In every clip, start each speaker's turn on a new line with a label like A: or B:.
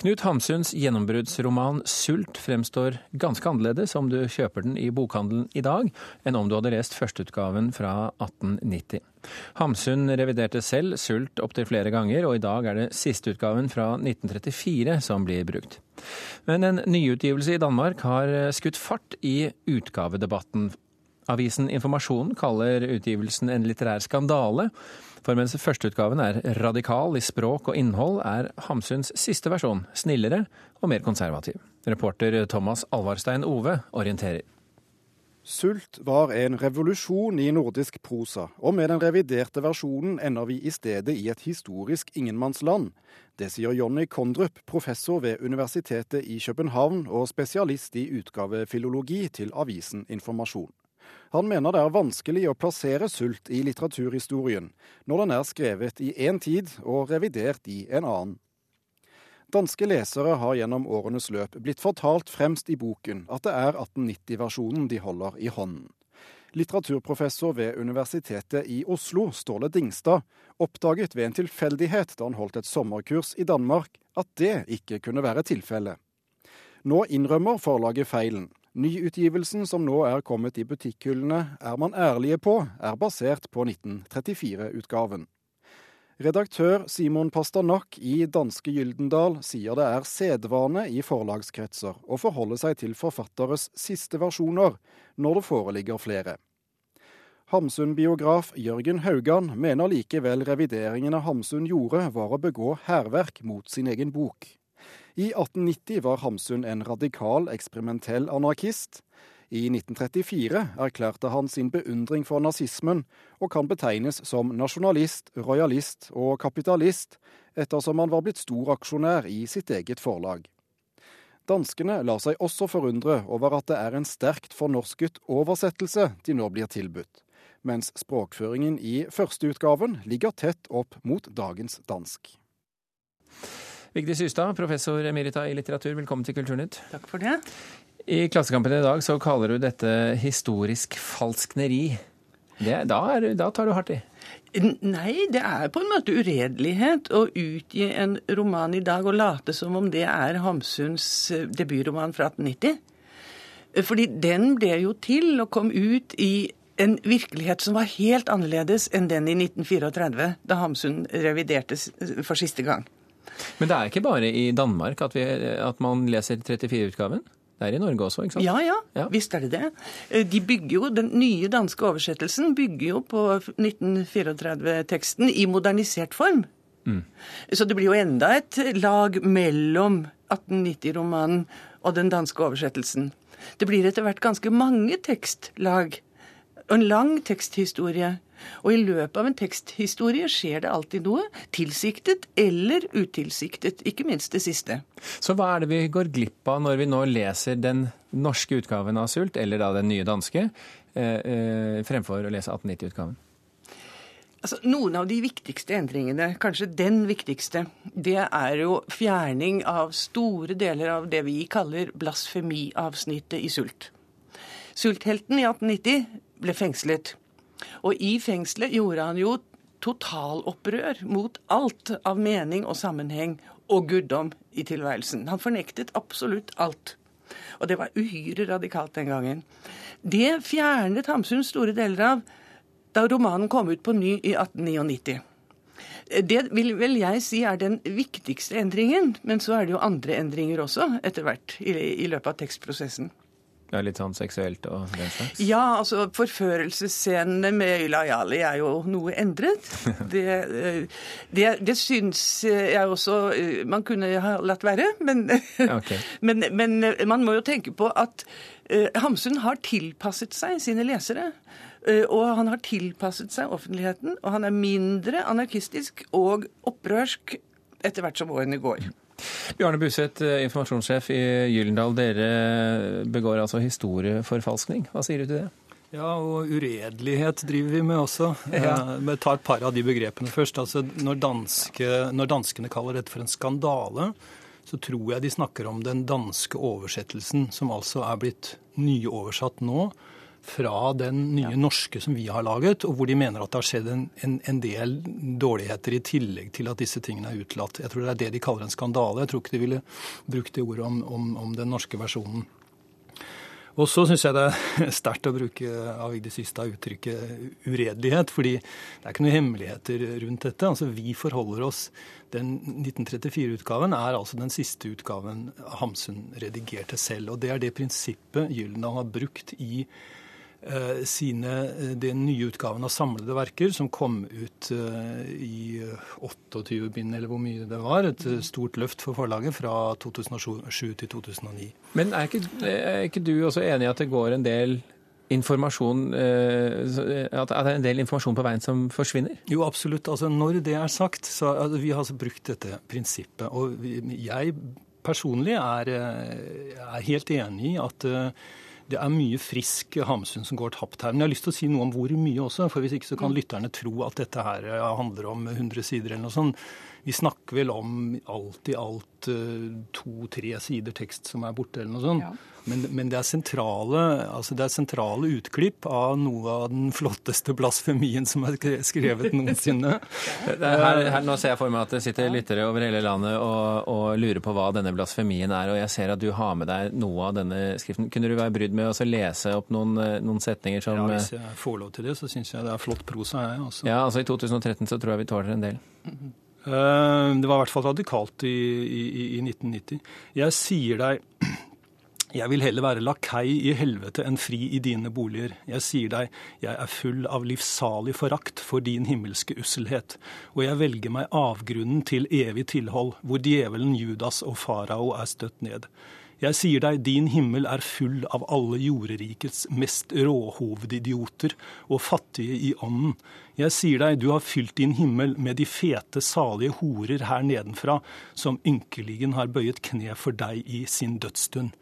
A: Knut Hamsuns gjennombruddsroman 'Sult' fremstår ganske annerledes om du kjøper den i bokhandelen i dag, enn om du hadde lest førsteutgaven fra 1890. Hamsun reviderte selv 'Sult' opptil flere ganger, og i dag er det sisteutgaven fra 1934 som blir brukt. Men en nyutgivelse i Danmark har skutt fart i utgavedebatten. Avisen Informasjonen kaller utgivelsen en litterær skandale. For mens førsteutgaven er radikal i språk og innhold, er Hamsuns siste versjon snillere og mer konservativ. Reporter Thomas Alvarstein Ove orienterer.
B: Sult var en revolusjon i nordisk prosa, og med den reviderte versjonen ender vi i stedet i et historisk ingenmannsland. Det sier Jonny Kondrup, professor ved Universitetet i København og spesialist i utgavefilologi til avisen Informasjon. Han mener det er vanskelig å plassere sult i litteraturhistorien, når den er skrevet i én tid og revidert i en annen. Danske lesere har gjennom årenes løp blitt fortalt fremst i boken at det er 1890-versjonen de holder i hånden. Litteraturprofessor ved Universitetet i Oslo, Ståle Dingstad, oppdaget ved en tilfeldighet da han holdt et sommerkurs i Danmark, at det ikke kunne være tilfellet. Nå innrømmer forlaget feilen, Nyutgivelsen som nå er kommet i butikkhyllene, er man ærlige på, er basert på 1934-utgaven. Redaktør Simon Pasternak i danske Gyldendal sier det er sedvane i forlagskretser å forholde seg til forfatteres siste versjoner når det foreligger flere. Hamsun-biograf Jørgen Haugan mener likevel revideringene Hamsun gjorde, var å begå hærverk mot sin egen bok. I 1890 var Hamsun en radikal, eksperimentell anarkist. I 1934 erklærte han sin beundring for nazismen, og kan betegnes som nasjonalist, rojalist og kapitalist, ettersom han var blitt stor aksjonær i sitt eget forlag. Danskene lar seg også forundre over at det er en sterkt fornorsket oversettelse de nå blir tilbudt, mens språkføringen i førsteutgaven ligger tett opp mot dagens dansk.
A: Vigdis Ystad, professor emerita i litteratur, velkommen til Kulturnytt.
C: Takk for det.
A: I Klassekampen i dag så kaller du dette historisk falskneri. Det, da, er, da tar du hardt i?
C: Nei, det er på en måte uredelighet å utgi en roman i dag og late som om det er Hamsuns eh, debutroman fra 1890. Fordi den ble jo til og kom ut i en virkelighet som var helt annerledes enn den i 1934, da Hamsun reviderte for siste gang.
A: Men det er ikke bare i Danmark at, vi, at man leser 34-utgaven? Det er i Norge også, ikke sant?
C: Ja, ja, ja, visst er det det. Eh, de bygger jo, Den nye danske oversettelsen bygger jo på 1934-teksten i modernisert form. Mm. Så det blir jo enda et lag mellom 1890-romanen og den danske oversettelsen. Det blir etter hvert ganske mange tekstlag. Og en lang teksthistorie og i løpet av en teksthistorie skjer det alltid noe, tilsiktet eller utilsiktet, ikke minst det siste.
A: Så hva er det vi går glipp av når vi nå leser den norske utgaven av Sult, eller da den nye danske, eh, eh, fremfor å lese 1890-utgaven?
C: Altså, noen av de viktigste endringene, kanskje den viktigste, det er jo fjerning av store deler av det vi kaller blasfemiavsnittet i Sult. Sulthelten i 1890 ble fengslet. Og i fengselet gjorde han jo totalopprør mot alt av mening og sammenheng og guddom i tilværelsen. Han fornektet absolutt alt. Og det var uhyre radikalt den gangen. Det fjernet Hamsun store deler av da romanen kom ut på ny i 1899. Det vil vel jeg si er den viktigste endringen, men så er det jo andre endringer også etter hvert i, i løpet av tekstprosessen.
A: Ja, Litt sånn seksuelt og den slags?
C: Ja, altså forførelsesscenene med Yla Jali er jo noe endret. Det, eh, det, det syns jeg også eh, man kunne ha latt være. Men, okay. men, men eh, man må jo tenke på at Hamsun har tilpasset seg sine lesere. Og han har tilpasset seg offentligheten, og han er mindre anarkistisk og opprørsk etter hvert som årene går.
A: Bjarne Buseth, eh, informasjonssjef i Gyllendal. Dere begår altså historieforfalskning. Hva sier du til det?
D: Ja, og uredelighet driver vi med også. Ja. Jeg tar et par av de begrepene først. Altså, når, danske, når danskene kaller dette for en skandale, så tror jeg de snakker om den danske oversettelsen, som altså er blitt nyoversatt nå fra den nye norske som vi har laget, og hvor de mener at det har skjedd en, en, en, del dårligheter i tillegg til at disse tingene er utelatt. Jeg tror det er det de kaller en skandale. Jeg tror ikke de ville brukt det ordet om, om, om den norske versjonen. Og så syns jeg det er sterkt å bruke av det siste uttrykket uredelighet, fordi det er ikke noen hemmeligheter rundt dette. Altså Vi forholder oss Den 1934-utgaven er altså den siste utgaven Hamsun redigerte selv. Og det er det prinsippet Gyldendal har brukt i sine, eh, den nye utgaven av samlede verker, som kom ut eh, i 28 bind, eller hvor mye det var. Et stort løft for forlaget fra 2007 til 2009.
A: Men er ikke, er ikke du også enig i at det går en del informasjon, at det er en del informasjon på veien som forsvinner?
D: Jo, absolutt. Altså, når det er sagt, så altså, Vi har altså brukt dette prinsippet. Og jeg personlig er, er helt enig i at det er mye frisk Hamsun som går tapt her. Men jeg har lyst til å si noe om hvor mye også, for hvis ikke så kan mm. lytterne tro at dette her handler om 100 sider eller noe sånt. Vi snakker vel om alt i alt eh, to-tre sider tekst som er borte, eller noe sånt. Ja. Men, men, det, er sentrale, altså det er sentrale utklipp av noe av den flotteste blasfemien som er skrevet noensinne.
A: her, her, nå ser jeg for meg at det sitter lyttere over hele landet og, og, lurer på hva denne blasfemien er. Og jeg ser at du har med deg noe av denne skriften. Kunne du være brydd med å lese opp noen, noen, setninger som
D: Ja, Hvis jeg får lov til det, så syns jeg det er flott prosa, jeg også.
A: Ja, altså I 2013 så tror jeg vi tåler en del. Mm -hmm.
D: Det var i hvert fall radikalt i, i, i 1990. Jeg sier deg jeg vil heller være lakei i helvete enn fri i dine boliger. Jeg sier deg, jeg er full av livsalig forakt for din himmelske usselhet, og jeg velger meg avgrunnen til evig tilhold, hvor djevelen Judas og farao er støtt ned. Jeg sier deg, din himmel er full av alle jorderikets mest råhovedidioter og fattige i ånden. Jeg sier deg, du har fylt din himmel med de fete, salige horer her nedenfra, som ynkeligen har bøyet kne for deg i sin dødsstund.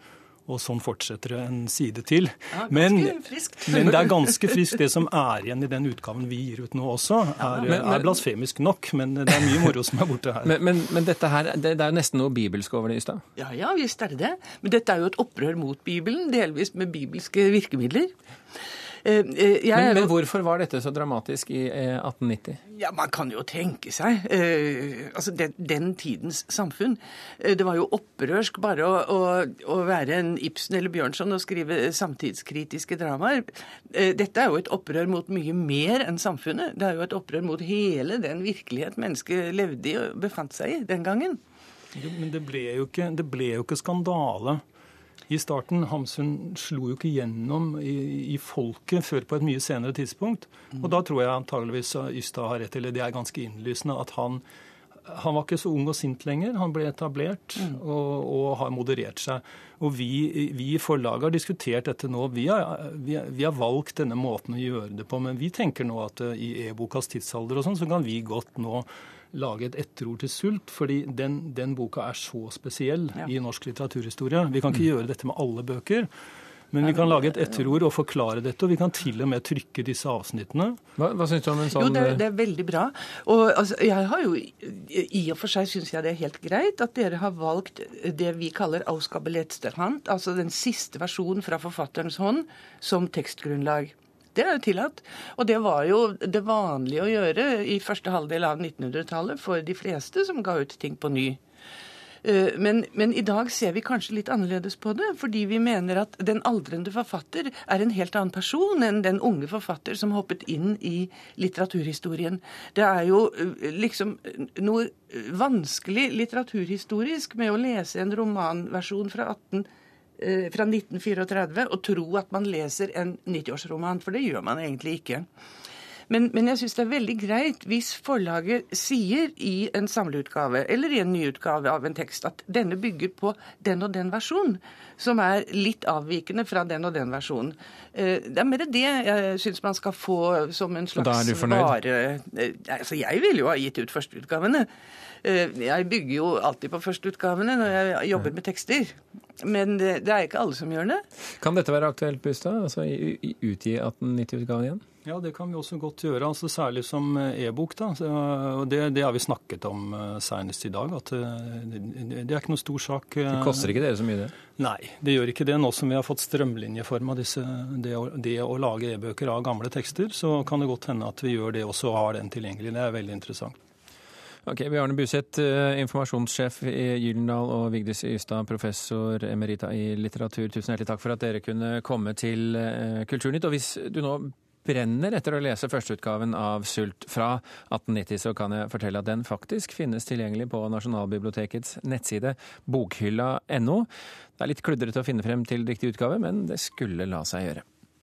D: Og sånn fortsetter det en side til.
C: Ja, men,
D: men, det er ganske friskt. Det som er igjen i den utgaven vi gir ut nå også, er, ja, men, er blasfemisk nok. Men det er mye moro som er borte her.
A: Men, dette her, det, det er jo nesten noe bibelsk over det Ystad? stad?
C: Ja, ja visst er det det. Men dette er jo et opprør mot Bibelen, delvis med bibelske virkemidler.
A: Eh, eh, jeg, men, men, hvorfor var dette så dramatisk i 1890? Eh,
C: ja, Man kan jo tenke seg. altså den, den, tidens samfunn. det var jo opprørsk bare å, å, å, være en Ibsen eller Bjørnson og skrive samtidskritiske dramaer. dette er jo et opprør mot mye mer enn samfunnet. Det er jo et opprør mot hele den virkelighet mennesket levde i og befant seg i den gangen.
D: Men det ble jo ikke, det ble jo ikke skandale i starten. Hamsun slo jo ikke gjennom i, i, folket før på et mye senere tidspunkt. Og da tror jeg antageligvis Ystad har rett, eller det er ganske innlysende, at han, han var ikke så ung og sint lenger. Han ble etablert mm. og, og, har moderert seg. Og vi, vi i forlaget har diskutert dette nå. Vi har, vi, vi har, valgt denne måten å gjøre det på, men vi tenker nå at eh, i e-bokas tidsalder og sånn, så kan vi godt nå lage et etterord til sult, fordi den, den boka er så spesiell ja. i norsk litteraturhistorie. Vi kan ikke mm. gjøre dette med alle bøker. Men vi kan lage et etterord og forklare dette, og vi kan til og med trykke disse avsnittene.
A: Hva, hva syns du om en sånn
C: Jo, det er, det er veldig bra. Og altså, jeg har jo I og for seg syns jeg det er helt greit at dere har valgt det vi kaller Auskabeletzterhand, altså den siste versjonen fra forfatterens hånd, som tekstgrunnlag. Det er jo tillatt. Og det var jo det vanlige å gjøre i første halvdel av 1900-tallet for de fleste som ga ut ting på ny. Eh, men, men, i dag ser vi kanskje litt annerledes på det, fordi vi mener at den aldrende forfatter er en helt annen person enn den unge forfatter som hoppet inn i litteraturhistorien. Det er jo eh, liksom noe vanskelig litteraturhistorisk med å lese en romanversjon fra 18 Eh, fra 1934 og tro at man leser en 90-årsroman, for det gjør man egentlig ikke. Men, men jeg syns det er veldig greit hvis forlaget sier i en samleutgave eller i en nyutgave av en tekst at denne bygger på den og den versjonen, som er litt avvikende fra den og den versjonen. Eh, det er mer det jeg syns man skal få som en slags vare. Eh, altså, jeg ville jo ha gitt ut førsteutgavene. Jeg bygger jo alltid på førsteutgavene når jeg jobber med tekster. Men det, det, er ikke alle som gjør det.
A: Kan dette være aktuelt, Bustad? Altså utgi 1890-utgaven igjen?
D: Ja, det kan vi også godt gjøre. altså Særlig som eh, e-bok. da, og det, det, har vi snakket om uh, senest i dag. at uh, det, det, er ikke noe stor sak.
A: Det koster ikke dere så mye, det?
D: Nei, det gjør ikke det. Nå som vi har fått strømlinjeforma det, det, å lage e-bøker av gamle tekster, så kan det godt hende at vi gjør det også og har den tilgjengelig. Det er veldig interessant.
A: Ok, Bjarne Buseth, informasjonssjef i Gyldendal, og Vigdis Ystad, professor emerita i litteratur. Tusen hjertelig takk for at dere kunne komme til Kulturnytt. Og hvis du nå brenner etter å lese førsteutgaven av Sult fra 1890, så kan jeg fortelle at den faktisk finnes tilgjengelig på Nasjonalbibliotekets nettside bokhylla.no. Det er litt kludrete å finne frem til riktig utgave, men det skulle la seg gjøre.